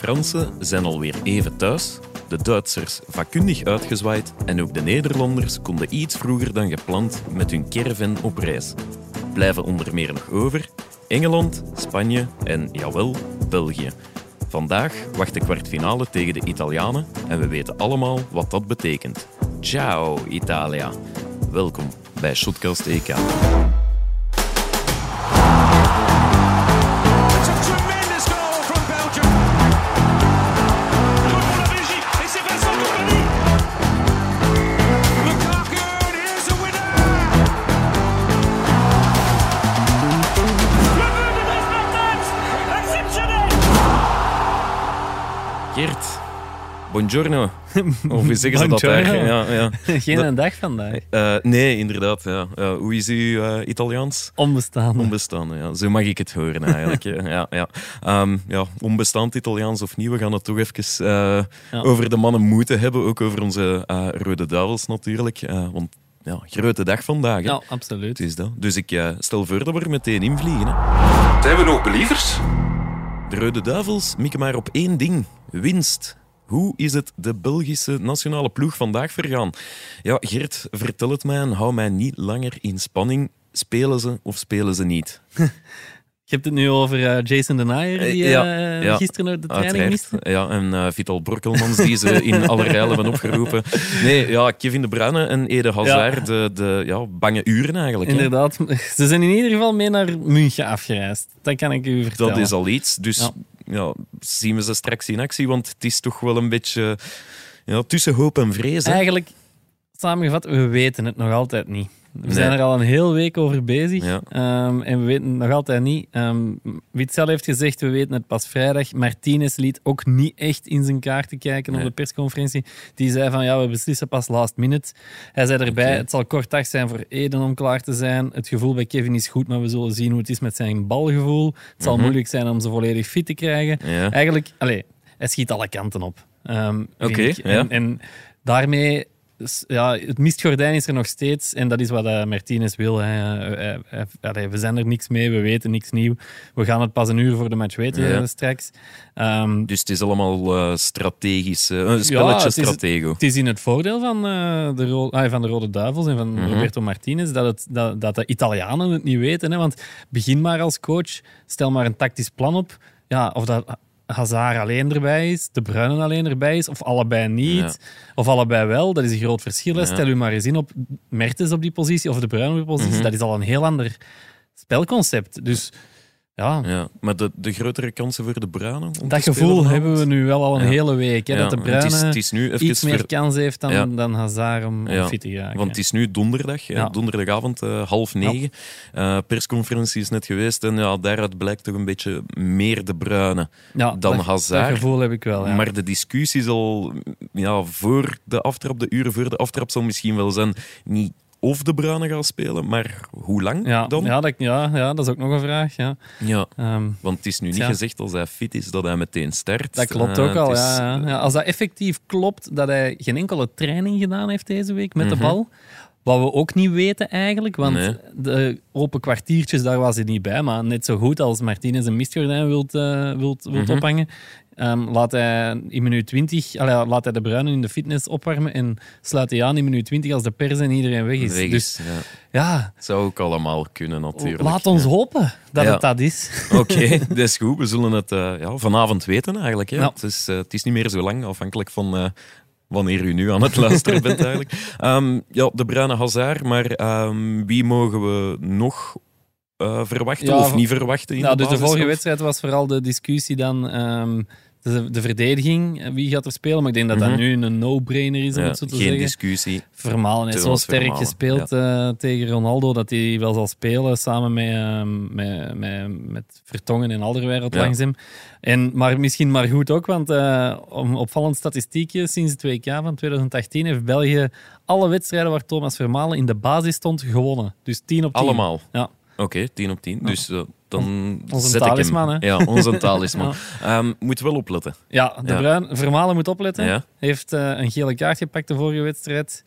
Fransen zijn alweer even thuis, de Duitsers vakkundig uitgezwaaid en ook de Nederlanders konden iets vroeger dan gepland met hun caravan op reis. Blijven onder meer nog over Engeland, Spanje en, jawel, België. Vandaag wacht de kwartfinale tegen de Italianen en we weten allemaal wat dat betekent. Ciao Italia. Welkom bij Shotcast EK. Buongiorno. Of hoe zeggen ze dat daar? Ja, ja. Geen Dat- een dag vandaag. Eh, nee, inderdaad. Ja. Ja, hoe is uw eh, Italiaans? Onbestaande. Onbestaande, ja. Zo mag ik het horen eigenlijk. hè. ja, ja. Ehm, ja, onbestaand Italiaans of niet, we gaan het toch even eh, Ja. over de mannen moeten hebben. Ook over onze eh, Rode Duivels natuurlijk. Eh, want ja, grote dag vandaag. Hè. Ja, absoluut. Het is dat. Dus ik eh, stel voor dat we er meteen invliegen. Hè. Zijn we nog believers? De Rode Duivels mikken maar op één ding: winst. Hoe is het de Belgische nationale ploeg vandaag vergaan? Ja, Gert, vertel het mij en hou mij niet langer in spanning. Spelen ze of spelen ze niet? Je hebt het nu over eh, Jason Denayer, die Eh, ja, eh, ja. gisteren de training miste. Ja, en Vital Brokkelmans, die ze in alle rijlen hebben opgeroepen. Nee, ja, Kevin De Bruyne en Ede Hazard, de, de ja, bange uren eigenlijk. hè. Inderdaad. Ze zijn in ieder geval mee naar München afgereisd. Dat kan ik u vertellen. Dat is al iets. Dus Ja. zien we ze straks in actie, want het is toch wel een beetje ja, tussen hoop en vrees. Eigenlijk, samengevat, we weten het nog altijd niet. We Nee. zijn er al een heel week over bezig Ja. ehm, en we weten nog altijd niet. Um, Witzel heeft gezegd, we weten het pas vrijdag. Martinez liet ook niet echt in zijn kaarten kijken Nee. op de persconferentie. Die zei van, ja, we beslissen pas last minute. Hij zei erbij, het zal kort dag zijn voor Eden om klaar te zijn. Het gevoel bij Kevin is goed, maar we zullen zien hoe het is met zijn balgevoel. Het zal Mhm. moeilijk zijn om ze volledig fit te krijgen. Ja. Eigenlijk, allez, hij schiet alle kanten op. Ehm, Oké, ja. en, en daarmee, ja, het mistgordijn is er nog steeds en dat is wat eh, Martinez wil. Hè. Eh, eh, we zijn er niks mee, we weten niks nieuw. We gaan het pas een uur voor de match weten Ja. straks. Ehm, Dus het is allemaal strategisch, een spelletje het is- stratego. het is in het voordeel van, de, Ro- ah, van de Rode Duivels en van Mhm. Roberto Martinez dat, het, dat, dat de Italianen het niet weten. Hè? Want begin maar als coach, stel maar een tactisch plan op. Ja, of dat Hazard alleen erbij is, De Bruyne alleen erbij is, of allebei niet, Ja. of allebei wel. Dat is een groot verschil. Ja. Stel u maar eens in op Mertens op die positie of De Bruyne op die positie. Mhm. Dat is al een heel ander spelconcept. Dus ja, Ja, maar de, de grotere kansen voor de Bruinen? dat gevoel hebben we nu wel al een Ja. hele week. Hè, Ja, dat De het Bruyne is, het is nu even iets meer ver- kans heeft dan, dan Hazard om, om fit te raken. Want het is nu donderdag, donderdagavond, eh, half negen. Eh, persconferentie is net geweest en ja, daaruit blijkt toch een beetje meer de bruine ja, dan dat, Hazard. Dat gevoel heb ik wel, ja. Maar de discussie zal ja, voor de aftrap, de uren voor de aftrap, zal misschien wel zijn niet of de bruine gaat spelen, maar hoe lang ja, dan? ja, dat, ja, ja, dat is ook nog een vraag. Ja. Ja, Ehm, want het is nu niet gezegd als hij fit is dat hij meteen start. dat klopt Eh, ook al. het is, Ja, ja. Ja, als dat effectief klopt dat hij geen enkele training gedaan heeft deze week met Mhm. de bal. Wat we ook niet weten eigenlijk, want Nee. de open kwartiertjes, daar was hij niet bij. Maar net zo goed als Martinez een mistgordijn wilt, eh, wilt, wilt Mhm. ophangen, ehm, laat hij in minuut 20, allee, laat hij de Bruinen in de fitness opwarmen en sluit hij aan in minuut 20 als de pers en iedereen weg is. weg Dus ja. ja, zou ook allemaal kunnen natuurlijk. laat ons Ja. hopen dat Ja. het dat is. Oké, dat is goed. We zullen het eh, ja, vanavond weten eigenlijk. Ja. Het, is, eh, het is niet meer zo lang, afhankelijk van eh, wanneer u nu aan het luisteren bent eigenlijk. Ehm, ja, de bruine Hazard, maar ehm, wie mogen we nog eh, verwachten Ja, of niet verwachten in Nou, de dus de vorige zelf? wedstrijd was vooral de discussie dan ehm, de, de verdediging. eh, Wie gaat er spelen? Maar ik denk dat dat Mhm. nu een no-brainer is, om Ja, het zo te geen zeggen. discussie. Vermalen heeft zo sterk gespeeld eh, tegen Ronaldo dat hij wel zal spelen samen met, ehm, met, met, met Vertongen en Alderweireld Ja. langs hem. En, maar misschien maar goed ook, want om opvallend statistiekje sinds het WK van 2018 heeft België alle wedstrijden waar Thomas Vermalen in de basis stond gewonnen. Dus 10 op 10. Allemaal. Ja. Oké, 10 op 10. Dus eh, dan Onze zet talisman, ik hè? Ja, onze talisman. Ehm, moet wel opletten. Ja, de Ja. Bruin, Vermalen moet opletten. Ja. Heeft eh, een gele kaart gepakt de vorige wedstrijd.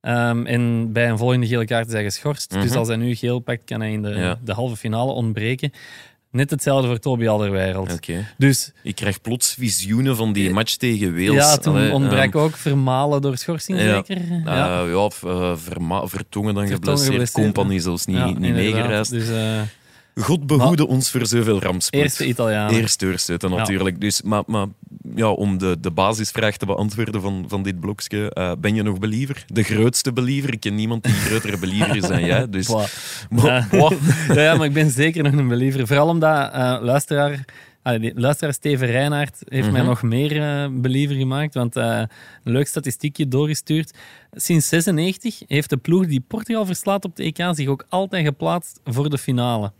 Ehm, en bij een volgende gele kaart is hij geschorst. Mhm. Dus als hij nu geel pakt, kan hij in de, Ja. de halve finale ontbreken. Net hetzelfde voor Toby Alderweireld. Oké. Dus Ik krijg plots visioenen van die match tegen Wales. ja, toen Allee, ontbrak ehm, ook Vermalen door schorsing, ja. zeker? eh, ja, eh, Vertongen dan Vertongen geblesseerd. Compagnie zelfs niet, Ja, niet meegereisd. Dus eh, God behoede ons voor zoveel rampspoed. eerste Italiaan. Eerst doorzetten, natuurlijk. Dus, maar, maar ja, om de, de basisvraag te beantwoorden van, van dit blokje, eh, ben je nog believer? De grootste believer? Ik ken niemand die grotere believer is dan jij. Dus, Boah. Maar- Ja. boah. ja, ja, maar ik ben zeker nog een believer. Vooral omdat eh, luisteraar, ah, luisteraar Steven Reinhardt heeft mij Mhm. nog meer eh, believer gemaakt. Want een leuk statistiekje doorgestuurd. Sinds 96 heeft de ploeg die Portugal verslaat op de EK zich ook altijd geplaatst voor de finale.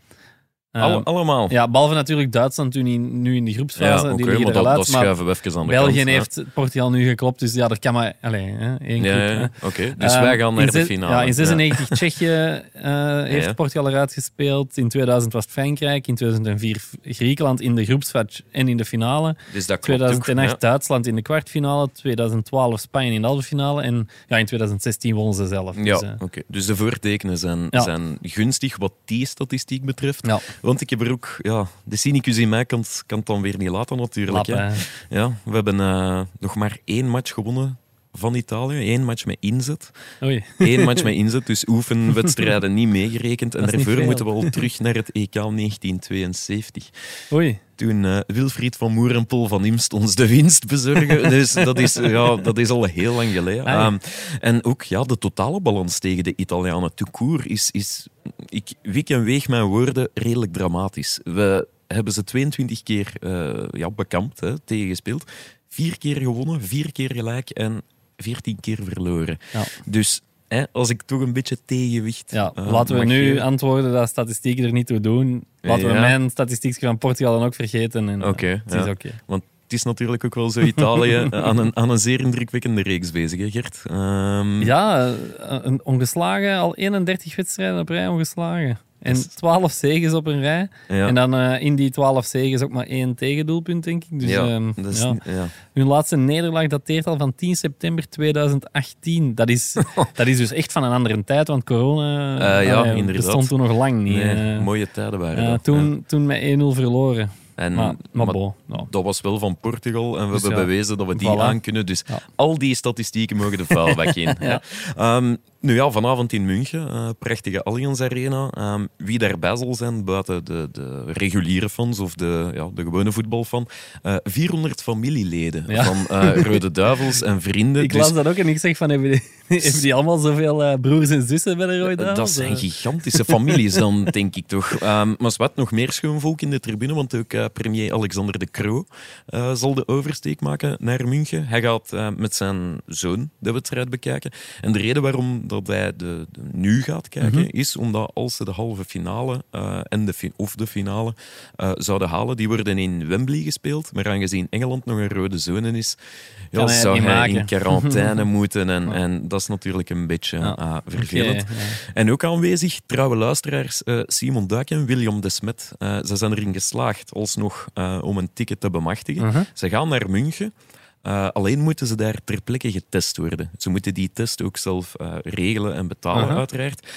Eh, Alle- allemaal. ja, behalve natuurlijk Duitsland toen in, nu in die groepsfase. Ja, die liggen maar dat, dat schuiven we even aan de België kant. heeft Portugal nu geklopt, dus ja, dat kan maar alleen, hè, één Ja. Oké, dus Ehm, wij gaan naar de finale. Ja, in 96 Tsjechië eh, heeft. Portugal eruit gespeeld. In 2000 was het Frankrijk. In 2004 Griekenland in de groepsfase en in de finale. Dus dat klopt ook. 2008 ja. Duitsland in de kwartfinale. 2012 Spanje in de halve finale. En ja, in 2016 wonnen ze zelf. Ja, Dus, oké. Dus de voortekenen zijn, zijn gunstig wat die statistiek betreft. ja, Want ik heb er ook... Ja, de cynicus in mij kan, kan het dan weer niet laten, natuurlijk. lap, hè. Ja, we hebben eh, nog maar één match gewonnen van Italië. Eén match met inzet. Oei. Eén match met inzet, dus oefenwedstrijden niet meegerekend. En daarvoor moeten we al terug naar het EK 1972. Oei. Toen eh, Wilfried van Moerenpol van Imst ons de winst bezorgen. Dus dat is, ja, dat is al heel lang geleden. Ah, ja. Ehm, en ook ja, de totale balans tegen de Italianen court is, is ik wik en weeg mijn woorden, redelijk dramatisch. We hebben ze 22 keer eh, ja, bekampt, hè, tegengespeeld. Vier keer gewonnen, vier keer gelijk en 14 keer verloren. Ja. Dus hè, als ik toch een beetje tegenwicht. Ja, eh, laten we nu antwoorden dat statistieken er niet toe doen. Laten we mijn statistiekje van Portugal dan ook vergeten. en, eh, Oké, het is oké. Want het is natuurlijk ook wel zo Italië aan een, aan een zeer indrukwekkende reeks bezig, hè, Gert? Ehm, Ja, eh, een ongeslagen, al 31 wedstrijden op rij ongeslagen. En Dat is- 12 zegens op een rij. ja. En dan eh, in die 12 zegens ook maar één tegendoelpunt, denk ik. Dus ja, dat is, ja. ja. hun laatste nederlaag dateert al van 10 september 2018. Dat is, dat is dus echt van een andere tijd, want corona Eh, ja, inderdaad. bestond toen nog lang niet. Nee, eh. mooie tijden waren dat. toen, ja. toen met 1-0 verloren. En, maar maar maar bon, ja. dat was wel van Portugal en we Dus hebben ja, bewezen dat we die aan kunnen. Dus Ja. al die statistieken mogen de vuilbak in. Ja. Nu ja, vanavond in München, eh, prachtige Allianz Arena. Ehm, wie daarbij zal zijn, buiten de, de reguliere fans of de, ja, de gewone voetbalfan, eh 400 familieleden Ja. van eh, Rode Duivels en vrienden. Ik Dus- las dat ook en ik zeg van, hebben die, hebben die allemaal zoveel eh, broers en zussen bij de Rode Dat Duivels? zijn Eh, gigantische families dan, denk ik toch. Ehm, maar wat nog meer schoonvolk in de tribune, want ook eh, premier Alexander de Croo eh, zal de oversteek maken naar München. Hij gaat eh, met zijn zoon de wedstrijd bekijken. En de reden waarom dat hij de, de nu gaat kijken, Mhm. is omdat als ze de halve finale eh, en de fi- of de finale eh, zouden halen, die worden in Wembley gespeeld. Maar aangezien Engeland nog een rode zone is, ja, hij zou hij maken. in quarantaine moeten. En, en dat is natuurlijk een beetje oké, vervelend. ja. En ook aanwezig, trouwe luisteraars, eh, Simon Duik en William de Smet. Eh, ze zijn erin geslaagd alsnog eh, om een ticket te bemachtigen. Mhm. Ze gaan naar München. Eh, alleen moeten ze daar ter plekke getest worden. Ze moeten die test ook zelf eh, regelen en betalen, uiteraard.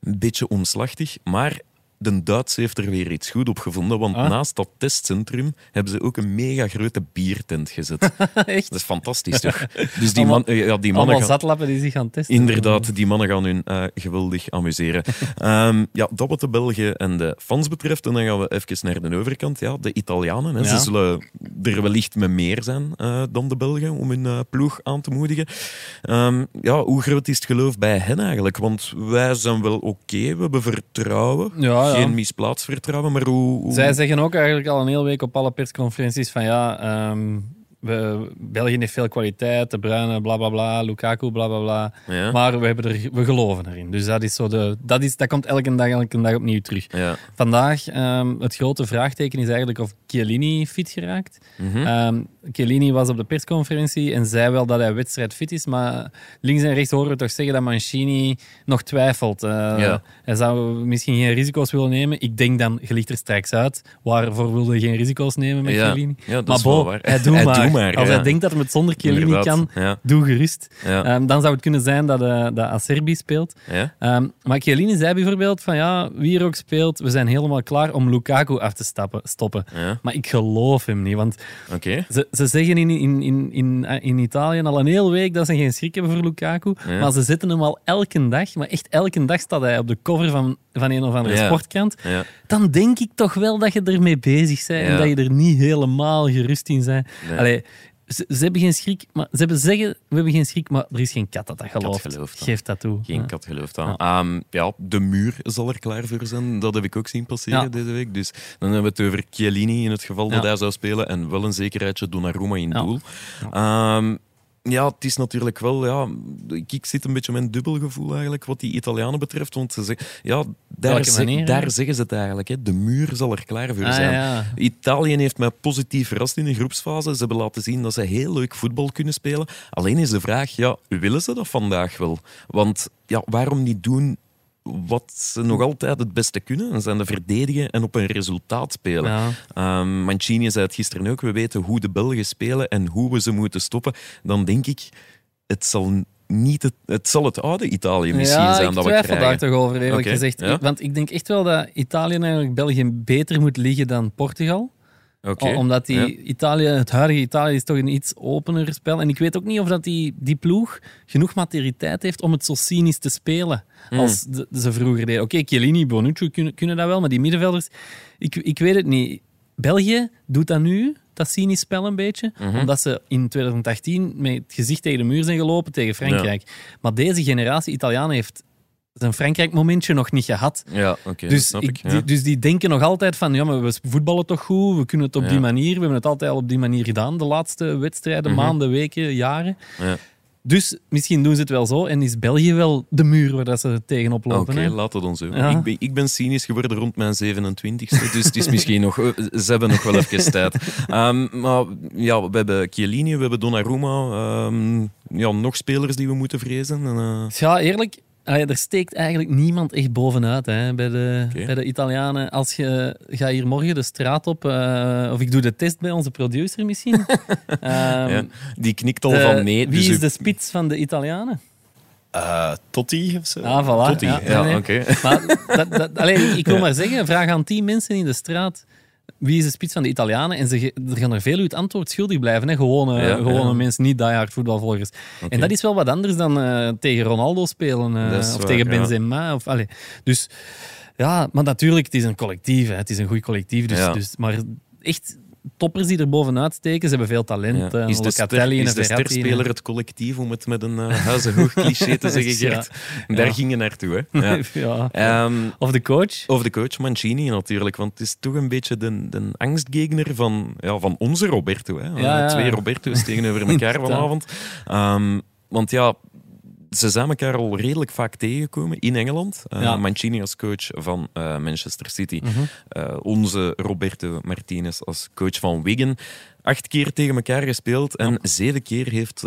Een beetje omslachtig, maar de Duits heeft er weer iets goed op gevonden, want Ah. naast dat testcentrum hebben ze ook een mega grote biertent gezet. Echt? Dat is fantastisch, toch? Dus die, man, ja, die mannen Allemaal gaan... zatlappen die zich gaan testen. Inderdaad, die mannen gaan hun eh, geweldig amuseren. Ehm, ja, dat wat de Belgen en de fans betreft. En dan gaan we even naar de overkant. Ja, de Italianen. Hè. Ja. Ze zullen er wellicht met meer zijn eh, dan de Belgen om hun eh, ploeg aan te moedigen. Ehm, ja, hoe groot is het geloof bij hen eigenlijk? Want wij zijn wel oké, we hebben vertrouwen. Ja, ja. Geen misplaatst vertrouwen, maar hoe... hoe- Zij zeggen ook eigenlijk al een hele week op alle persconferenties van ja, ehm, we, België heeft veel kwaliteit, De Bruyne, bla bla bla, Lukaku, bla bla bla. Ja. Maar we, hebben er, we geloven erin. Dus dat, is zo de, dat, is, dat komt elke dag, elke dag opnieuw terug. Ja. Vandaag, ehm, het grote vraagteken is eigenlijk of Chiellini fit geraakt. Ehm, Chiellini was op de persconferentie en zei wel dat hij wedstrijdfit is, maar links en rechts horen we toch zeggen dat Mancini nog twijfelt. Eh, Ja. Hij zou misschien geen risico's willen nemen. Ik denk dan, je ligt er straks uit. Waarvoor wilde je geen risico's nemen met Ja. Chiellini? Ja, dat maar bo, waar. hij doet maar. doet maar, Als hij denkt dat hij het zonder Chiellini kan, doe gerust. Ehm, dan zou het kunnen zijn dat, eh dat Acerbi speelt. Ehm, maar Chiellini zei bijvoorbeeld van ja, wie er ook speelt, we zijn helemaal klaar om Lukaku af te stappen, stoppen. Maar ik geloof hem niet, want Oké. Ze zeggen in, in, in, in, in Italië al een hele week dat ze geen schrik hebben voor Lukaku. Ja. Maar ze zetten hem al elke dag, maar echt elke dag staat hij op de cover van, van een of andere Ja. sportkrant. Ja. Dan denk ik toch wel dat je ermee bezig bent en dat je er niet helemaal gerust in bent. Nee. Allee, ze, ze hebben geen schrik, maar ze hebben zeggen we hebben geen schrik, maar er is geen kat dat dat gelooft. gelooft dat. Geef dat toe. Geen Ja. kat gelooft aan. Ja. ja, de muur zal er klaar voor zijn. Dat heb ik ook zien passeren Ja. deze week. Dus dan hebben we het over Chiellini in het geval dat hij zou spelen. En wel een zekerheidje Donnarumma in doel. Ehm, ja, het is natuurlijk wel... Ja, ik, zit een beetje met een dubbel gevoel eigenlijk wat die Italianen betreft. Want ze zeggen, ja, daar, zeg- daar zeggen ze het eigenlijk. Hè. De muur zal er klaar voor Ah, zijn. ja. Italië heeft mij positief verrast in de groepsfase. Ze hebben laten zien dat ze heel leuk voetbal kunnen spelen. Alleen is de vraag, ja, willen ze dat vandaag wel? Want ja, waarom niet doen wat ze nog altijd het beste kunnen? En zijn de verdedigen en op een resultaat spelen. Ja. Ehm, Mancini zei het gisteren ook, we weten hoe de Belgen spelen en hoe we ze moeten stoppen. Dan denk ik, het zal, niet het, het, zal het oude Italië misschien ja, zijn ik dat we twijfel krijgen. daar toch over, eerlijk gezegd. ja. Want ik denk echt wel dat Italië eigenlijk België beter moet liggen dan Portugal. Omdat die ja. Italië, het huidige Italië is toch een iets opener spel. En ik weet ook niet of dat die, die ploeg genoeg maturiteit heeft om het zo cynisch te spelen Hmm. als de- ze vroeger deden. Oké, Chiellini, Bonucci kunnen, kunnen dat wel, maar die middenvelders, ik, ik weet het niet. België doet dat nu, dat cynisch spel een beetje, Mhm. omdat ze in 2018 met het gezicht tegen de muur zijn gelopen tegen Frankrijk. Maar deze generatie Italianen heeft zijn Frankrijk-momentje nog niet gehad. Ja, oké, Dus, snap ik, ik. ja. die, dus die denken nog altijd van, ja, maar we voetballen toch goed, we kunnen het op Ja. die manier, we hebben het altijd al op die manier gedaan, de laatste wedstrijden, maanden, weken, jaren. Mhm. Ja. Dus misschien doen ze het wel zo en is België wel de muur waar dat ze tegenop Oké, lopen. hè? laat het zo. Ja. Ik, ben, ik ben cynisch geworden rond mijn 27ste, dus het is misschien nog... eh, Ze hebben nog wel even tijd. Ehm, maar ja, we hebben Chiellini, we hebben Donnarumma. ehm, ja, nog spelers die we moeten vrezen. En, eh, Ja, eerlijk, allee, er steekt eigenlijk niemand echt bovenuit hè, bij, de, bij de Italianen. Als je ga hier morgen de straat op, eh, of ik doe de test bij onze producer misschien. Ehm, ja, die knikt al de- van nee. wie dus is u- de spits van de Italianen? Eh, Totti of zo. Ah, voilà. Totti, Ja, ja, nee, nee. oké. Maar dat, dat, allee, ik wil maar zeggen, vraag aan tien mensen in de straat wie is de spits van de Italianen en ze, er gaan er veel u het antwoord schuldig blijven. Hè? Gewone, Ja, gewone ja. mensen, niet diehard voetbalvolgers. En dat is wel wat anders dan eh, tegen Ronaldo spelen eh, of waar, tegen ja. Benzema. Of. Dus ja, maar natuurlijk, het is een collectief. Hè? Het is een goed collectief. Dus, dus, maar echt toppers die er bovenuit steken, ze hebben veel talent. Ja. eh, Is de, ster, is de sterspeler het collectief, om het met een uh, huizenhoog cliché te zeggen. Gert? Daar Ja. ging je naartoe, hè? Ja. Ehm, Of de coach. Of de coach Mancini natuurlijk, want het is toch een beetje de, de angstgegner van, ja, van onze Roberto. Hè. Ja. Twee Roberto's tegenover elkaar vanavond. Ehm, want ja, ze zijn elkaar al redelijk vaak tegengekomen in Engeland. Ja. Mancini als coach van eh, Manchester City. Mhm. Eh, onze Roberto Martinez als coach van Wigan. Acht keer tegen elkaar gespeeld en zeven keer heeft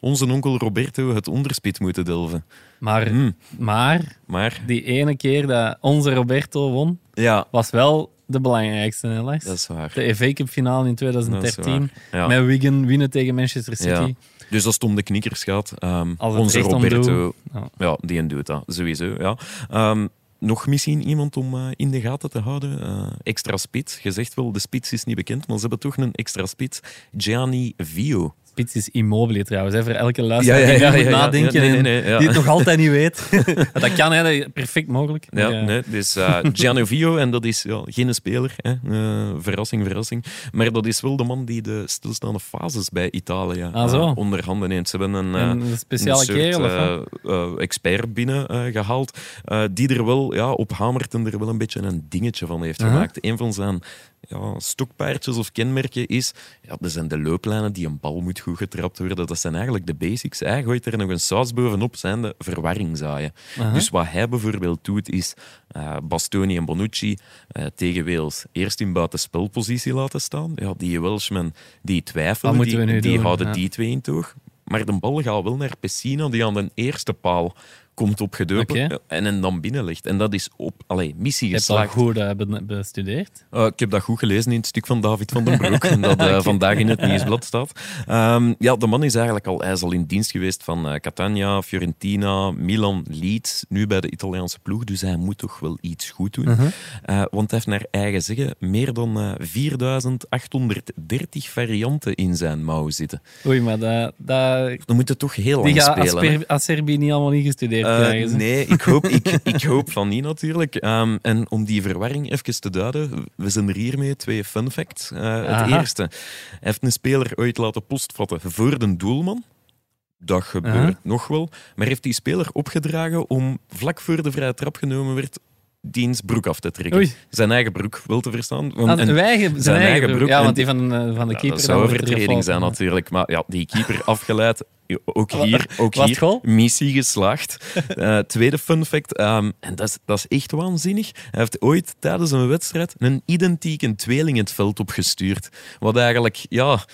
onze onkel Roberto het onderspit moeten delven. Maar, Hmm. maar Maar die ene keer dat onze Roberto won, ja, was wel de belangrijkste, hè, dat is waar. De FA Cup finale in Dat is 2013. waar. Ja. Met Wigan winnen tegen Manchester City. Ja. Dus als het om de knikkers gaat, ehm, onze Roberto, ja. ja, die doet dat sowieso. Ja. Ehm, nog misschien iemand om eh, in de gaten te houden. Eh, extra spits. Je zegt wel, de spits is niet bekend, maar ze hebben toch een extra spits. Gianni Vio. Spits is Immobile trouwens, hè, voor elke luisteraar Ja, ja, die ja, moet nadenken Nee, nee, en nee, ja. die het nog altijd niet weet. dat kan, hè, dat is perfect mogelijk. Ja, Maar, eh, nee, dus eh Gianni Vio, en dat is ja, geen speler. Hè. Eh, verrassing, verrassing. Maar dat is wel de man die de stilstaande fases bij Italië Ah, eh, onder handen neemt. Ze hebben een, eh, Een speciale een soort, kerel, of eh, wat? eh, expert binnen eh, gehaald, eh, die er wel ja, op Hamerton er wel een beetje een dingetje van heeft gemaakt. Een van zijn ja, stokpaardjes of kenmerken is, ja, dat zijn de looplijnen die een bal moet goed getrapt worden. Dat zijn eigenlijk de basics. Hij gooit er nog een saus bovenop, zijn de verwarring zaaien. Uh-huh. Dus wat hij bijvoorbeeld doet, is eh, Bastoni en Bonucci eh, tegen Wales eerst in buitenspelpositie laten staan. Ja, die Welshman die twijfelen, die, doen? houden Ja. die twee in toog. Maar de bal gaat wel naar Pessina, die aan de eerste paal komt opgedoken Oké. en hen dan binnenlegt. En dat is op allee, missie Je hebt al geslaagd. goed eh, be- bestudeerd. Uh, ik heb dat goed gelezen in het stuk van David van den Broek, dat uh, vandaag in het nieuwsblad staat. Um, ja, de man is eigenlijk al, hij is al in dienst geweest van uh, Catania, Fiorentina, Milan, Leeds, nu bij de Italiaanse ploeg, dus hij moet toch wel iets goed doen. Uh, want hij heeft naar eigen zeggen meer dan uh, 4830 varianten in zijn mouw zitten. Oei, maar dat... dat... Dan moet het toch heel Die lang gaat spelen. hè? Acerbi niet allemaal ingestudeerd Uh, krijgen. ze. nee, ik hoop, ik, ik hoop van niet natuurlijk. Um, en om die verwarring even te duiden, we zijn er hiermee twee fun facts. Uh, het eerste, hij heeft een speler ooit laten postvatten voor de doelman. Dat gebeurt nog wel. Maar heeft die speler opgedragen om vlak voor de vrije trap genomen werd, diens broek af te trekken. Oei. Zijn eigen broek, wil te verstaan. Want- Ah, en- wij zijn, zijn eigen eigen broek. broek. Ja, want die van, eh, van de Ja, keeper... dat zou dan een wordt er vertreding gevolgd. zijn natuurlijk. Maar ja, die keeper afgeleid. Ook hier, ook hier goal? missie geslaagd. Eh, tweede fun fact, ehm, en dat is, dat is echt waanzinnig. Hij heeft ooit tijdens een wedstrijd een identieke tweeling het veld opgestuurd. Wat eigenlijk, ja,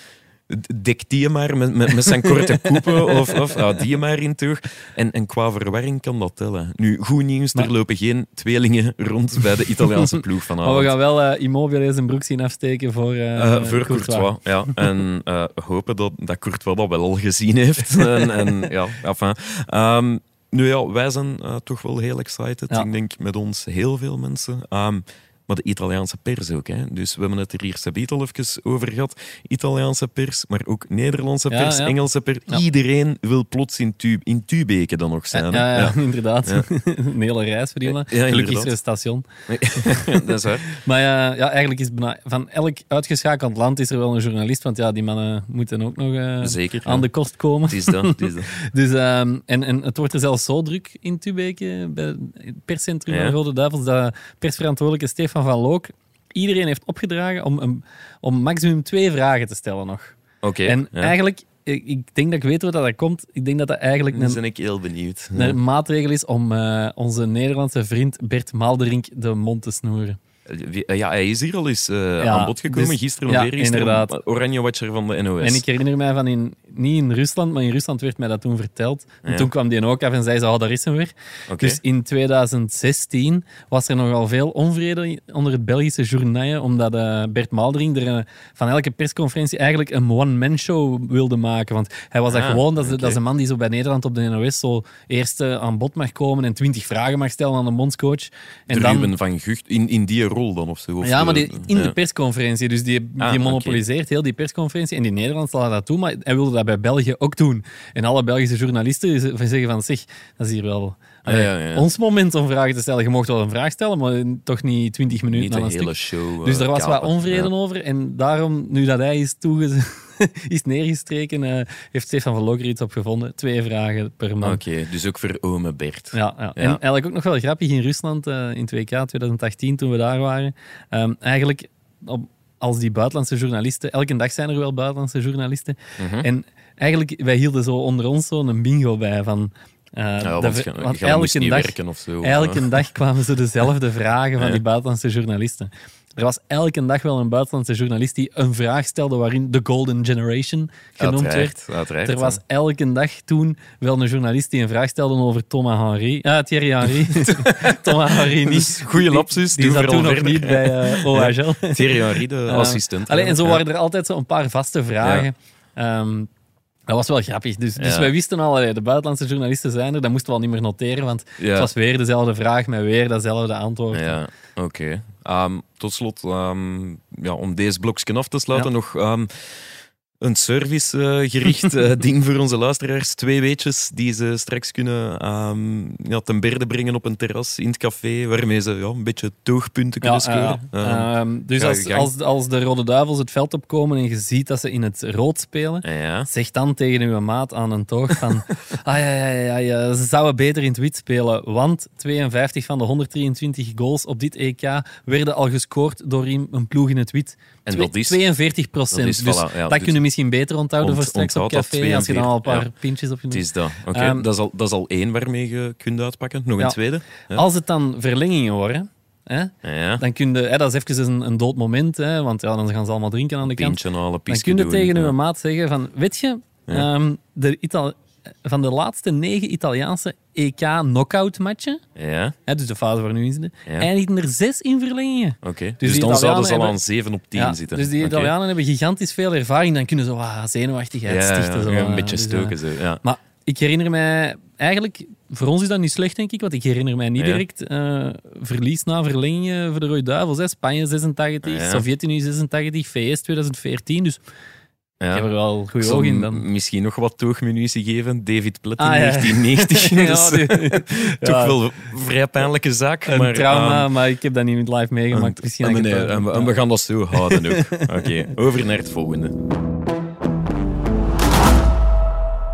dek die maar met, met, met zijn korte koepen of, of ja, die maar in toch. En, en qua verwarring kan dat tellen. Nu, goed nieuws, Maar- er lopen geen tweelingen rond bij de Italiaanse ploeg Maar vanavond. we gaan wel eh Immobile zijn broek zien afsteken voor, Eh, voor Courtois, ja. En hopen dat, dat Courtois dat wel al gezien heeft. en, en ja, enfin. Ehm, nu ja, wij zijn toch wel heel excited. Ja. Ik denk met ons heel veel mensen. Ehm, maar de Italiaanse pers ook. Hè. Dus we hebben het er hier Sabiet al even over gehad. Italiaanse pers, maar ook Nederlandse pers, ja. Engelse pers. Ja. Iedereen wil plots in, tu in Tubeke dan nog zijn. Ja, hè. ja, inderdaad. Een hele reis voor die. Ja, Gelukkig is inderdaad. er een station. Dat is waar. Maar ja, ja, eigenlijk is van elk uitgeschakeld land is er wel een journalist, want ja, die mannen moeten ook nog eh, Zeker. aan de kost komen. Het is dat. Het is dat. Dus, ehm, en, en het wordt er zelfs zo druk in Tubeke, bij het perscentrum van Rode Duivels, dat persverantwoordelijke Stefan van Look iedereen heeft opgedragen om, een- om maximum twee vragen te stellen nog. Oké. en ja. eigenlijk, ik, ik denk dat ik weet waar dat komt. Ik denk dat dat eigenlijk een, ben ik heel benieuwd. Ja. een maatregel is om eh, onze Nederlandse vriend Bert Maalderink de mond te snoeren. Wie- Ja, hij is hier al eens eh, Ja, aan bod gekomen. dus- gisteren ja, eergisteren. inderdaad. Oranje Watcher van de NOS. En ik herinner mij van in, niet in Rusland, maar in Rusland werd mij dat toen verteld. En Ja. toen kwam die ook af en zei ze, oh, daar is hem weer. Dus in 2016 was er nogal veel onvrede onder het Belgische journaal, omdat eh, Bert Maldering er eh, van elke persconferentie eigenlijk een one-man-show wilde maken. Want hij was dat Ah, gewoon, dat dat is een man die zo bij Nederland op de NOS zo eerst eh, aan bod mag komen en twintig vragen mag stellen aan de bondscoach. En dan, van Gucht, in, in die rol dan of zo? Of ja, maar die, in ja. de persconferentie. Dus die, die Ah, monopoliseert heel die persconferentie. En in Nederland zal hij dat doen, maar hij wilde dat bij België ook doen. En alle Belgische journalisten zeggen van, zeg, dat is hier wel... Ja, ja, ja. Ons moment om vragen te stellen. Je mocht wel een vraag stellen, maar toch niet 20 minuten Niet een hele stuk. show. Dus eh, er was wat onvrede over. En daarom, nu dat hij is, toege is neergestreken, eh, heeft Stefan van Loker iets op gevonden. Twee vragen per man. Oké, dus ook voor ome Bert. Ja, ja. En eigenlijk ook nog wel grappig in Rusland eh, in 2K 2018, toen we daar waren. Ehm, eigenlijk, op, als die buitenlandse journalisten, elke dag zijn er wel buitenlandse journalisten. Mhm. En eigenlijk, wij hielden zo onder ons zo'n bingo bij van. eh, Ja, want elke dag, werken of zo. elke dag kwamen ze dezelfde vragen van die buitenlandse journalisten. Er was elke dag wel een buitenlandse journalist die een vraag stelde waarin de Golden Generation genoemd werd. Uiteraard, uiteraard. Er was elke dag toen wel een journalist die een vraag stelde over Thomas Henry. Ah, Thierry Henry. Thomas Henry niet. Dus goeie Die- lapsus, Die, zat vooral toen nog niet bij eh, OHL. Thierry Henry, de Eh, assistent. Allee, en zo waren er altijd zo een paar vaste vragen. Ehm, dat was wel grappig. Dus, dus Ja. wij wisten al, de buitenlandse journalisten zijn er. Dat moesten we al niet meer noteren, want Ja. het was weer dezelfde vraag met weer dezelfde antwoord. Ja, oké. Ehm, tot slot, ehm, ja, om deze blokje af te sluiten, Ja. nog ehm, een servicegericht eh ding voor onze luisteraars. Twee weetjes die ze straks kunnen ehm, ja, ten berde brengen op een terras in het café, waarmee ze ja, een beetje toogpunten kunnen scoren. ja. Ehm, Ehm, dus als, als, als de Rode Duivels het veld opkomen en je ziet dat ze in het rood spelen. Zeg dan tegen uw maat aan een toog van ah, ja, ja, ja, ja, ze zouden beter in het wit spelen, want 52 van de 123 goals op dit EK werden al gescoord door een ploeg in het wit. En Twee- dat is- 42 procent. dus voilà, ja, dat dus- kun je misschien beter onthouden voor straks op café, als je dan al een paar 42, pintjes op je Het neemt. is dat. Oké, Ehm, dat, is al, dat is al één waarmee je kunt uitpakken. Nog Ja. een tweede. Ja. Als het dan verlengingen worden, hè, Ja. dan kun je, hè, dat is even een, een dood moment, hè, want ja, dan gaan ze allemaal drinken aan de kant. Pintje Dan kun je tegen ja. uw maat zeggen van, weet je, Ja. ehm, de, Ital- van de laatste negen Italiaanse EK-knockout-matchen, Ja, hè, dus de fase waar we nu in zitten, Ja. eindigden er zes in verlengingen. oké. Dus, die dan zouden ze al aan 7 op 10 Ja, zitten. Dus die. Italianen hebben gigantisch veel ervaring. Dan kunnen ze ah, zenuwachtigheid stichten. Zo, ja, een eh, beetje dus, eh, stoken. Zo. Ja. Maar ik herinner mij eigenlijk, voor ons is dat niet slecht, denk ik, want ik herinner mij niet direct eh, verlies na verlenging voor de Rode Duivels. Hè. Spanje 86, Ja. Sovjet-Unie 86, VS 2014. Dus Ja. ik heb er wel goede in dan. Misschien nog wat toogmunitie geven. David Platt in Ah, ja. 1990. Ja, Dus, die- Toch wel een vrij pijnlijke zaak. een maar, trauma, ehm, maar ik heb dat niet live meegemaakt. en- Misschien en, nee, en we, en we gaan dat zo houden ook. Oké, over naar het volgende.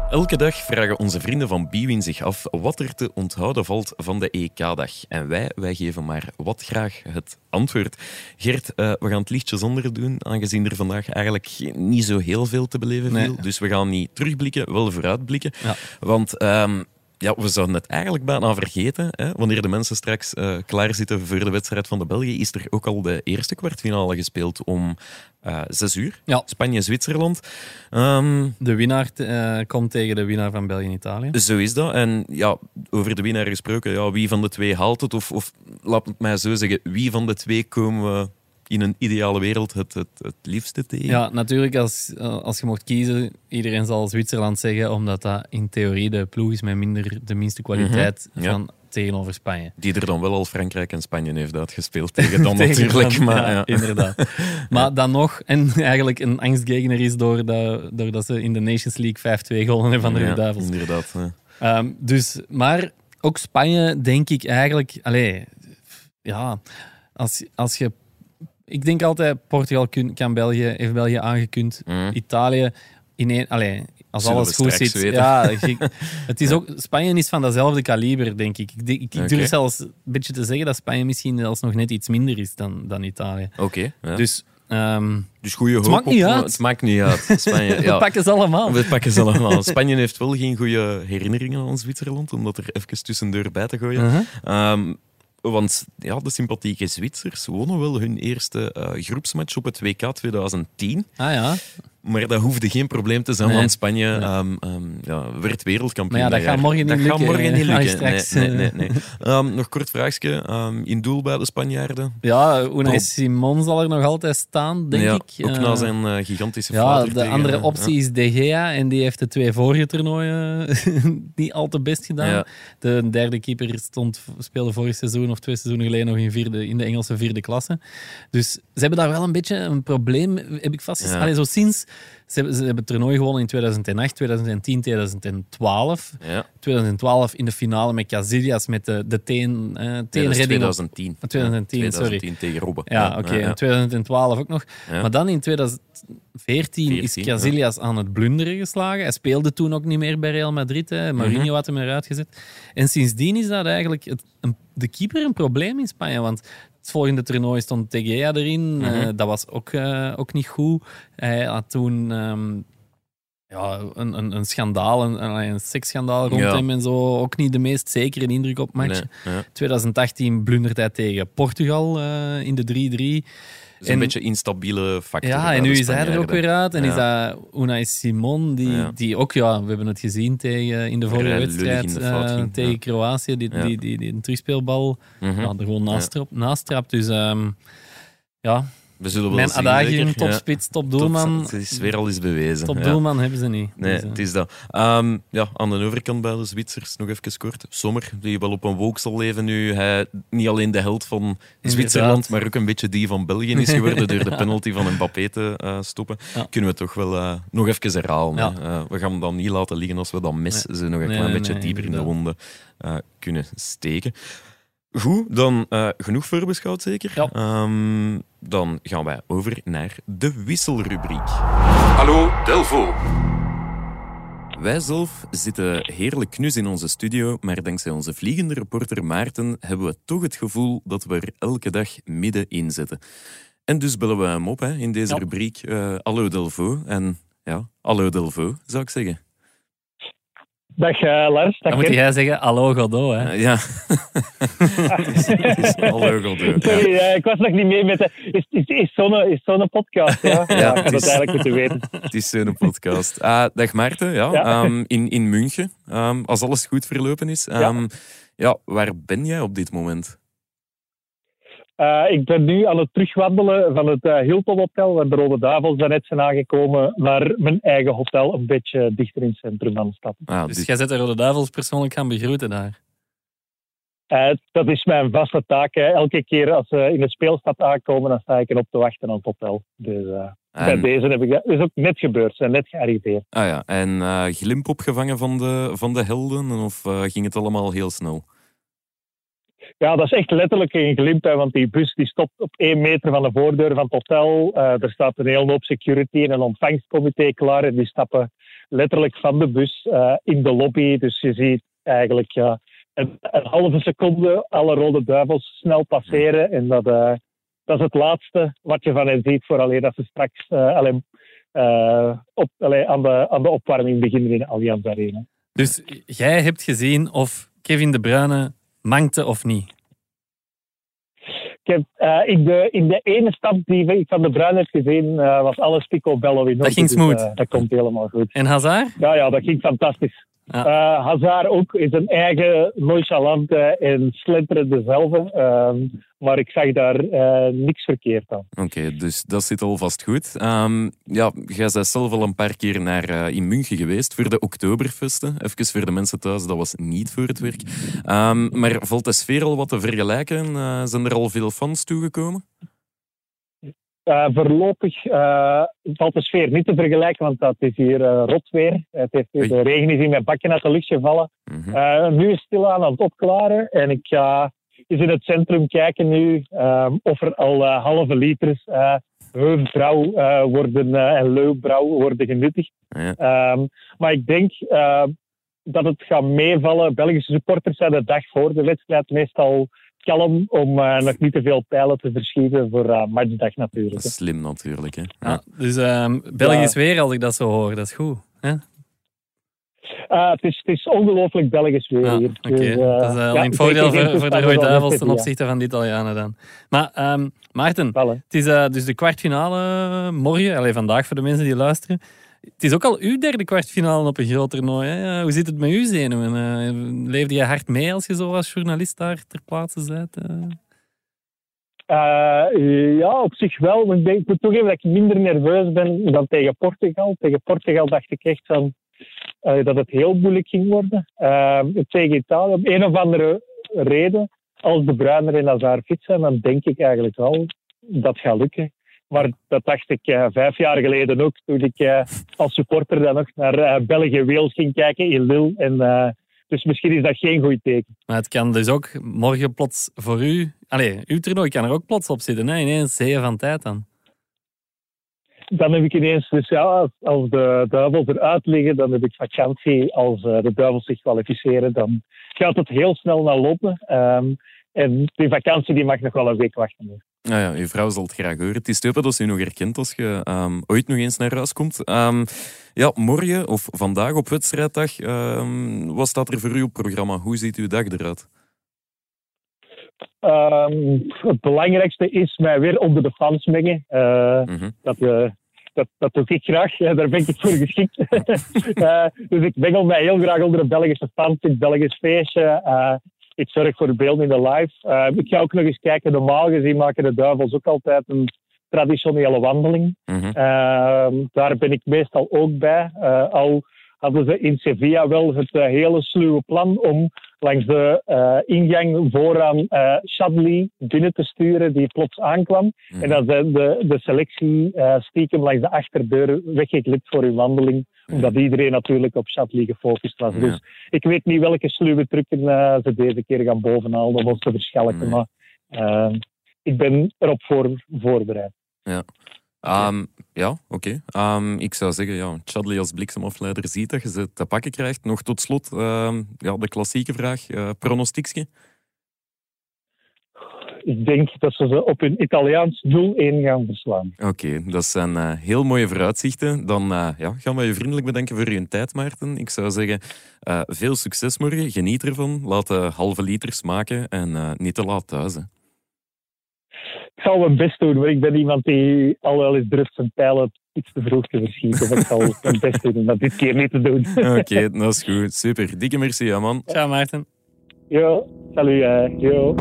Elke dag vragen onze vrienden van Biwin zich af wat er te onthouden valt van de EK-dag. En wij, wij geven maar wat graag het antwoord. Gert, eh, we gaan het lichtje zonder doen, aangezien er vandaag eigenlijk niet zo heel veel te beleven viel. Nee. Dus we gaan niet terugblikken, wel vooruitblikken. Ja. Want ehm, ja, we zouden het eigenlijk bijna vergeten. Hè? Wanneer de mensen straks eh klaar zitten voor de wedstrijd van de België, is er ook al de eerste kwartfinale gespeeld om eh zes uur. Ja. Spanje-Zwitserland. Ehm, De winnaar eh, komt tegen de winnaar van België-Italië. zo is dat. En ja, over de winnaar gesproken, ja, wie van de twee haalt het? Of, of laat het mij zo zeggen, wie van de twee komen we in een ideale wereld het, het, het liefste tegen? Ja, natuurlijk, als, als je mocht kiezen, iedereen zal Zwitserland zeggen, omdat dat in theorie de ploeg is met minder, de minste kwaliteit Mhm, van tegenover Spanje. Die er dan wel al Frankrijk en Spanje heeft uitgespeeld tegen dan Tegen natuurlijk. dan, Maar, ja, ja. inderdaad. Maar dan nog, en eigenlijk een angstgegner is doordat, doordat ze in de Nations League 5-2 gewonnen hebben van de Ja, Duivels. Inderdaad. Ehm, dus, maar ook Spanje, denk ik eigenlijk. Allee, ja, als, als je. Ik denk altijd, Portugal kun, kan België, heeft België aangekund. Mhm. Italië, ineen, allee, als Zullen alles goed zit. weten. Ja, het is ook, Spanje is van datzelfde kaliber, denk ik. Ik, ik, durf zelfs een beetje te zeggen dat Spanje misschien zelfs nog net iets minder is dan, dan Italië. Oké. ja. Dus ehm, Dus goede hoop maakt op- niet uit. Het maakt niet uit. Spanje, we ja. pakken ze allemaal. We pakken ze allemaal. Spanje heeft wel geen goede herinneringen aan Zwitserland, om dat er even tussendoor bij te gooien. Uh-huh. Ehm, want ja, de sympathieke Zwitsers wonnen wel hun eerste eh, groepsmatch op het WK 2010. Ah ja, Maar dat hoefde geen probleem te zijn, Nee. want Spanje ehm, ehm, ja, werd wereldkampioen. Maar ja, dat gaat morgen niet dat lukken, gaat morgen hè. niet Ga je lukken. Nee, straks, nee, eh. nee, nee. Ehm, nog kort vraagje. In doel bij de Spanjaarden. ja Unai Simon zal er nog altijd staan, denk ja, ik. Ook Eh, na zijn eh, gigantische Ja, de tegen, andere eh, optie is De Gea en die heeft de twee vorige toernooien niet al te best gedaan. Ja. De derde keeper stond, speelde vorig seizoen of twee seizoenen geleden nog in, vierde, in de Engelse vierde klasse. Dus ze hebben daar wel een beetje een probleem, heb ik vastgesteld. Ja. Allee, zo sinds, ze hebben, ze hebben het toernooi gewonnen in 2008, 2010, 2012. Ja, ja. 2012 in de finale met Casillas met de, de teen, eh teenredding. op- 2010. 2010, Ja, sorry. 2010 tegen Robben. Ja, oké. ja. In 2012 ook nog. Maar dan in 2014 is 14, Casillas aan het blunderen geslagen. Hij speelde toen ook niet meer bij Real Madrid. Hè. Mourinho Mhm. had hem eruit gezet. En sindsdien is dat eigenlijk het, een, de keeper een probleem in Spanje. Want het volgende toernooi stond De Gea erin. Mhm. Eh, dat was ook, eh, ook niet goed. Hij had toen... ehm, ja, een, een, een schandaal, een, seksschandaal rond Ja. hem en zo. Ook niet de meest zekere indruk op match. Nee, ja. 2018 blundert hij tegen Portugal eh, in de 3-3. Dus een En- beetje instabiele factor. Ja, en nu is hij er ook weer uit. En Ja. is dat Unai Simon, die, Ja. die ook, ja, we hebben het gezien tegen, in de vorige wedstrijd de eh, tegen. Kroatië, die, die, die, die een terugspeelbal ja, er gewoon naast, naast trapt. Dus ehm, ja, We zullen wel mijn zien, adagium, zeker. Ja. topspits, topdoelman, Top- Het is weer al eens bewezen. ja. topdoelman hebben ze niet. Nee, Dus, eh, het is dat. Ehm, ja, aan de overkant bij de Zwitsers nog even kort. Sommer, die wel op een wolk zal leven nu. Hij niet alleen de held van Zwitserland, maar ook een beetje die van België is geworden door de penalty van Mbappé te eh, stoppen. Ja. Kunnen we toch wel eh, nog even herhalen. We gaan hem dan niet laten liggen als we dat mes Nee. ze nog een Nee, klein nee, beetje dieper in de wonden kunnen steken. Goed, dan eh, genoeg voorbeschouwd zeker. Ja. Ehm, dan gaan wij over naar de wisselrubriek. Hallo Delvo. Wij zelf zitten heerlijk knus in onze studio, maar dankzij onze vliegende reporter Maarten hebben we toch het gevoel dat we er elke dag middenin zitten. En dus bellen we hem op hè, in deze Ja. rubriek. eh Hallo Delvo. En ja, hallo Delvo, zou ik zeggen. Dag eh, Lars, dag Dan moet jij zeggen, hallo Godot. Hè. Eh, ja. al Godot. Sorry, ik was nog niet mee met de... Is, is, is zo'n is zo'n podcast, ja? ja, ik had het eigenlijk moeten weten. Het is zo'n podcast. Ah, dag Maarten, ja, Ja. ehm, in, in München, ehm, als alles goed verlopen is. Ehm, ja. waar ben jij op dit moment? Eh, ik ben nu aan het terugwandelen van het eh, Hilton Hotel, waar de Rode Duivels daarnet zijn aangekomen, naar mijn eigen hotel, een beetje dichter in het centrum van de stad. Ah, Dus jij zet de Rode Duivels persoonlijk gaan begroeten daar. Eh, dat is mijn vaste taak. hè. Elke keer als ze in de speelstad aankomen, dan sta ik erop te wachten aan het hotel. Dus eh, bij deze heb ik dat... Is ook net gebeurd, ze zijn net gearriveerd. ah ja, en eh, glimp opgevangen van de, van de helden? Of ging het allemaal heel snel? Ja, dat is echt letterlijk een glimp, want die bus die stopt op één meter van de voordeur van het hotel. Eh, er staat een hele hoop security en een ontvangstcomité klaar en die stappen letterlijk van de bus eh, in de lobby. Dus je ziet eigenlijk ja, een, halve seconde alle rode duivels snel passeren en dat, eh, dat is het laatste wat je van hen ziet, vooraleer dat ze straks alleen, op, allee, aan, de, aan de opwarming beginnen in de Allianz Arena. Dus jij hebt gezien of Kevin De Bruyne mankte of niet. Ik heb, eh, in, de, in de ene stap die ik van de Bruin heb gezien, eh, was alles picobello in orde. ging Dus, smooth. eh, dat komt helemaal goed. En Hazard? Ja, ja, dat ging fantastisch. Ja. Eh, Hazard ook is een eigen nonchalante en slenterende zelf. ehm, maar ik zag daar eh, niks verkeerd aan. Oké, dus dat zit alvast goed. Ehm, ja, jij bent zelf al een paar keer naar, eh, in München geweest voor de Oktoberfesten. Even voor de mensen thuis, dat was niet voor het werk. Ehm, maar valt de sfeer al wat te vergelijken? Zijn er al veel fans toegekomen? Eh, voorlopig eh, valt de sfeer niet te vergelijken, want dat is hier eh, rot weer. Het heeft, de regen is in mijn bakken uit de lucht gevallen. Mhm. Nu is het stilaan aan het opklaren en ik ga eens in het centrum kijken nu ehm, of er al halve liters eh, worden, en leeuwbrouw worden genuttigd. Ja. Ehm, maar ik denk dat het gaat meevallen. Belgische supporters zijn de dag voor de wedstrijd meestal kalm om eh, nog niet te veel pijlen te verschieten voor eh, matchdag natuurlijk. Dat is slim natuurlijk. Hè? Ja. Dus ehm Belgisch Ja. weer, als ik dat zo hoor. Dat is goed. Hè? Eh, het, is, het is ongelooflijk Belgisch weer Ja, hier. Oké, Dus, eh, dat is ja, alleen voordeel voor, de Rode Duivels ten ja. opzichte van de Italianen dan. Maar ehm, Maarten, Wel, het is dus de kwartfinale morgen, alleen vandaag voor de mensen die luisteren. Het is ook al uw derde kwartfinale op een groot toernooi. Hoe zit het met uw zenuwen? Eh, leefde je hard mee als je zo als journalist daar ter plaatse bent? eh? Eh, ja, op zich wel. Ik, denk, ik moet toegeven dat ik minder nerveus ben dan tegen Portugal. Tegen Portugal dacht ik echt van, dat het heel moeilijk ging worden. Tegen Italië, om een of andere reden, als de Bruiner en Hazard zijn, dan denk ik eigenlijk wel dat gaat lukken. Maar dat dacht ik eh, vijf jaar geleden ook, toen ik eh, als supporter dan nog naar eh, België-Wales ging kijken in Lille. En, dus misschien is dat geen goed teken. Maar het kan dus ook morgen plots voor u... Allee, uw toernooi kan er ook plots op zitten. Hè? Ineens zeeën van tijd dan. dan heb ik ineens, dus ja, als, als de duivels eruit liggen, dan heb ik vakantie. Als de duivels zich kwalificeren, dan gaat het heel snel naar lopen. Ehm, en die vakantie die mag nog wel een week wachten. Nou ja, uw vrouw zal het graag horen. Het is te hopen dat ze u nog herkent als je ehm, ooit nog eens naar huis komt. Ehm, ja, morgen of vandaag op wedstrijddag, ehm, wat staat er voor u op programma? Hoe ziet uw dag eruit? Het belangrijkste is mij weer onder de fans mengen. Eh, Mhm. dat, eh, dat, dat doe ik graag. Daar ben ik voor geschikt. Eh, dus ik mengel mij heel graag onder de Belgische fans in het Belgisch feestje. Ik zorg voor beeld in de live. Eh, ik ga ook nog eens kijken. Normaal gezien maken de Duivels ook altijd een traditionele wandeling. Mhm. Ehm, daar ben ik meestal ook bij. Eh, al hadden ze in Sevilla wel het eh, hele sluwe plan om langs de eh, ingang vooraan eh Chadli binnen te sturen, die plots aankwam. Mhm. En dan zijn de, de selectie eh, stiekem langs de achterdeur weggeglipt voor hun wandeling. Omdat iedereen natuurlijk op Chadli gefocust was. Ja. Dus ik weet niet welke sluwe trucken eh, ze deze keer gaan bovenhalen om ons te verschalken. Maar eh, ik ben erop voor, voorbereid. Ehm, ja, oké. Ehm, ik zou zeggen, ja, Chadley als bliksemafleider ziet dat je ze te pakken krijgt. Nog tot slot, ehm, ja, de klassieke vraag, eh pronostiekje. Ik denk dat ze ze op hun Italiaans 0-1 gaan verslaan. Oké, dat zijn eh, heel mooie vooruitzichten. Dan eh, ja, gaan we je vriendelijk bedanken voor je tijd, Maarten. Ik zou zeggen, eh, veel succes morgen. Geniet ervan. Laat de halve liter smaken en eh, niet te laat thuis. Hè. Ik zal mijn best doen, maar ik ben iemand die al wel eens durft zijn pijlen iets te vroeg te verschieten. Maar ik zal mijn best doen om dat dit keer niet te doen. Oké, dat is goed. Super. Dikke merci, ja, man. Ciao, Maarten. Yo, salut. eh, yo.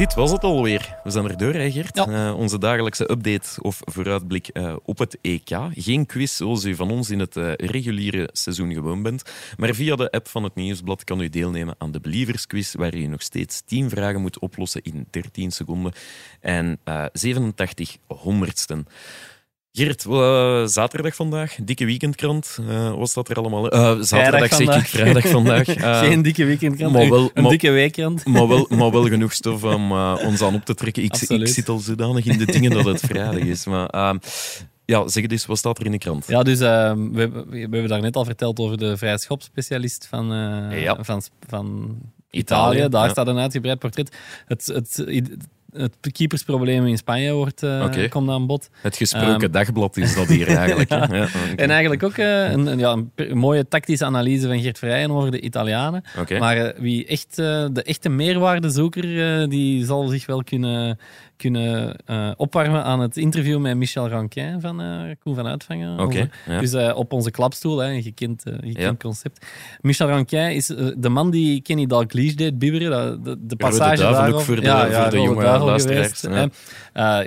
Dit was het alweer. We zijn er door, hè, Gert? Ja. Eh, onze dagelijkse update of vooruitblik eh, op het EK. Geen quiz zoals u van ons in het eh, reguliere seizoen gewoon bent. Maar via de app van het Nieuwsblad kan u deelnemen aan de Believersquiz, waar u nog steeds 10 vragen moet oplossen in 13 seconden en eh 87 honderdsten. Gert, eh, zaterdag vandaag, dikke weekendkrant. Eh wat staat er allemaal? Eh, zaterdag zeg ik, vandaag. vrijdag vandaag. Eh, Geen dikke weekendkrant, maar wel- een maar- dikke weekkrant. maar wel, maar wel genoeg stof om eh, ons aan op te trekken. Ik, zit al zodanig in de dingen dat het vrijdag is. Maar ehm, ja, zeg het eens, wat staat er in de krant? Ja, dus ehm, we, hebben- we hebben daar net al verteld over de vrije schopspecialist van, eh, Ja. van, van Italië, Italië. Daar ja. staat een uitgebreid portret. Het, het, het keepersprobleem in Spanje wordt, Oké. komt aan bod. Het gesproken Ehm. dagblad is dat hier eigenlijk. ja. En eigenlijk ook eh, een, een, ja, een mooie tactische analyse van Geert Verrijen over de Italianen. Maar eh, wie echt, de echte meerwaardezoeker, die zal zich wel kunnen, kunnen eh, opwarmen aan het interview met Michel Ranquin van eh Koen van Uitvangen. Oké, Over- ja. Dus eh, op onze klapstoel, hè, een gekend, gekend Ja. concept. Michel Ranquin is de man die Kenny Dalglish deed bibberen. De, de Rode passage ook voor de- voor de jonge luisteraars,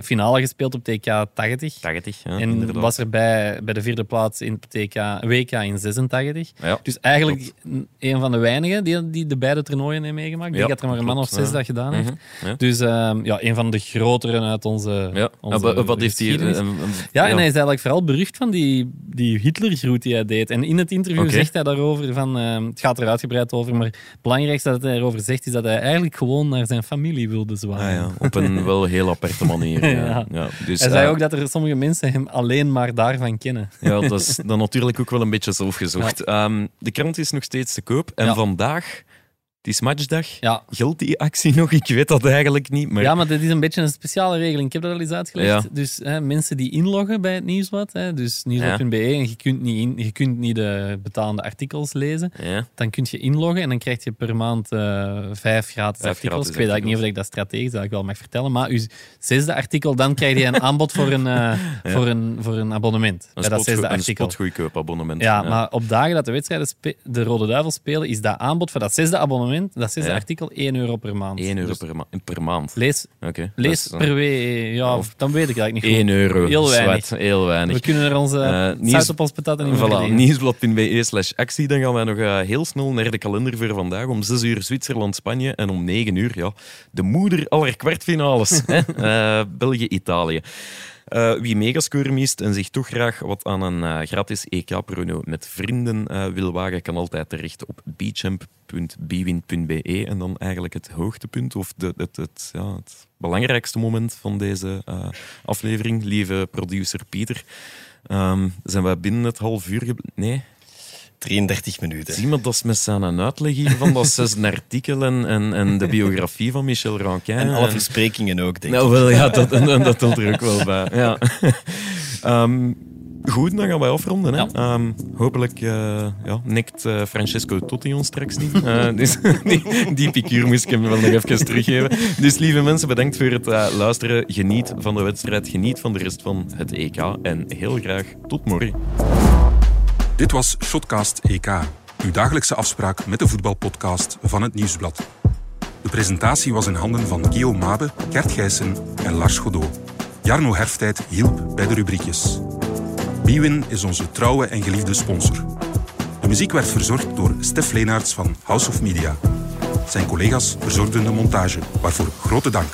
finale gespeeld op TK 80. 80, ja, En inderdaad. was erbij bij de vierde plaats in TK, WK in 86. Ja. Dus eigenlijk een van de weinigen die, die de beide toernooien heeft meegemaakt. Ik denk dat er maar een man of zes dat gedaan Mhm, heeft. ja. Dus ehm, ja, een van de groteren uit onze, Ja. onze wa- wat heeft hij... eh, eh, ja, en hij is eigenlijk vooral berucht van die, die Hitlergroet die hij deed. En in het interview zegt hij daarover van... ehm, het gaat er uitgebreid over, maar het belangrijkste dat hij erover zegt is dat hij eigenlijk gewoon naar zijn familie wilde zwaaien. Ah, ja, op een wel heel aparte manier. Ja. Ja. Ja. Dus, Hij zei eh, ook dat er sommige mensen hem alleen maar daarvan kennen. Ja, dat is dan natuurlijk ook wel een beetje zelfgezocht. Ehm, de krant is nog steeds te koop. En Ja. vandaag, het is matchdag, Ja, geldt die actie nog? Ik weet dat eigenlijk niet. Maar Ja, maar dit is een beetje een speciale regeling. Ik heb dat al eens uitgelegd. Ja. Dus hè, mensen die inloggen bij het Nieuwsblad, hè, dus nieuwsblad.be, en je kunt, niet in, je kunt niet de betalende artikels lezen, Ja. dan kun je inloggen en dan krijg je per maand eh, vijf gratis Vijf artikels. ik weet eigenlijk niet of ik dat strategisch eigenlijk wel mag vertellen, maar uw zesde artikel, dan krijg je een aanbod voor een, eh, voor een, voor een abonnement. Een, bij dat een artikel. spotgoedkoop abonnement. Ja, maar op dagen dat de wedstrijden de Rode Duivels spelen, is dat aanbod voor dat zesde abonnement, dat zesde Ja. artikel, 1 euro per maand. 1 euro Dus per, ma- per maand. Lees, Oké. lees dat is, per week, ja, of- dan weet ik eigenlijk niet goed. 1 euro. Heel weinig. Zwart, heel weinig. We kunnen er onze uh, nieuws- op ons niet meer Voilà, nieuwsblad.be slash actie. Dan gaan wij nog eh, heel snel naar de kalender voor vandaag. Om 6 uur Zwitserland-Spanje en om 9 uur ja, de moeder aller kwartfinales. Eh, België-Italië. Eh, wie megascore mist en zich toch graag wat aan een eh, gratis EK-prono met vrienden eh, wil wagen, kan altijd terecht op beachamp.bwin.be. En dan eigenlijk het hoogtepunt of de, het, het, ja, het belangrijkste moment van deze aflevering. Lieve producer Pieter, ehm, zijn wij binnen het half uur... Nee, 33 minuten. Zie maar, dat is met zijn uitleg hier van dat zesde artikel en, en, de biografie van Michel Ranquin. En alle versprekingen ook, denk ik. Nou, wel, ja, dat, en, en dat telt er ook wel bij. Ja. Ehm, goed, dan gaan wij afronden. Hè? Ja. Ehm, hopelijk eh, ja, nikt eh, Francesco Totti ons straks niet. Eh, dus, die, die picuur moest ik hem wel nog even teruggeven. Dus lieve mensen, bedankt voor het luisteren. Geniet van de wedstrijd, geniet van de rest van het EK. En heel graag tot morgen. Dit was Shotcast EK, uw dagelijkse afspraak met de voetbalpodcast van het Nieuwsblad. De presentatie was in handen van Guillaume Mabe, Gert Gijssen en Lars Godot. Jarno Herftijd hielp bij de rubriekjes. Bwin is onze trouwe en geliefde sponsor. De muziek werd verzorgd door Stef Leenaerts van House of Media. Zijn collega's verzorgden de montage, waarvoor grote dank.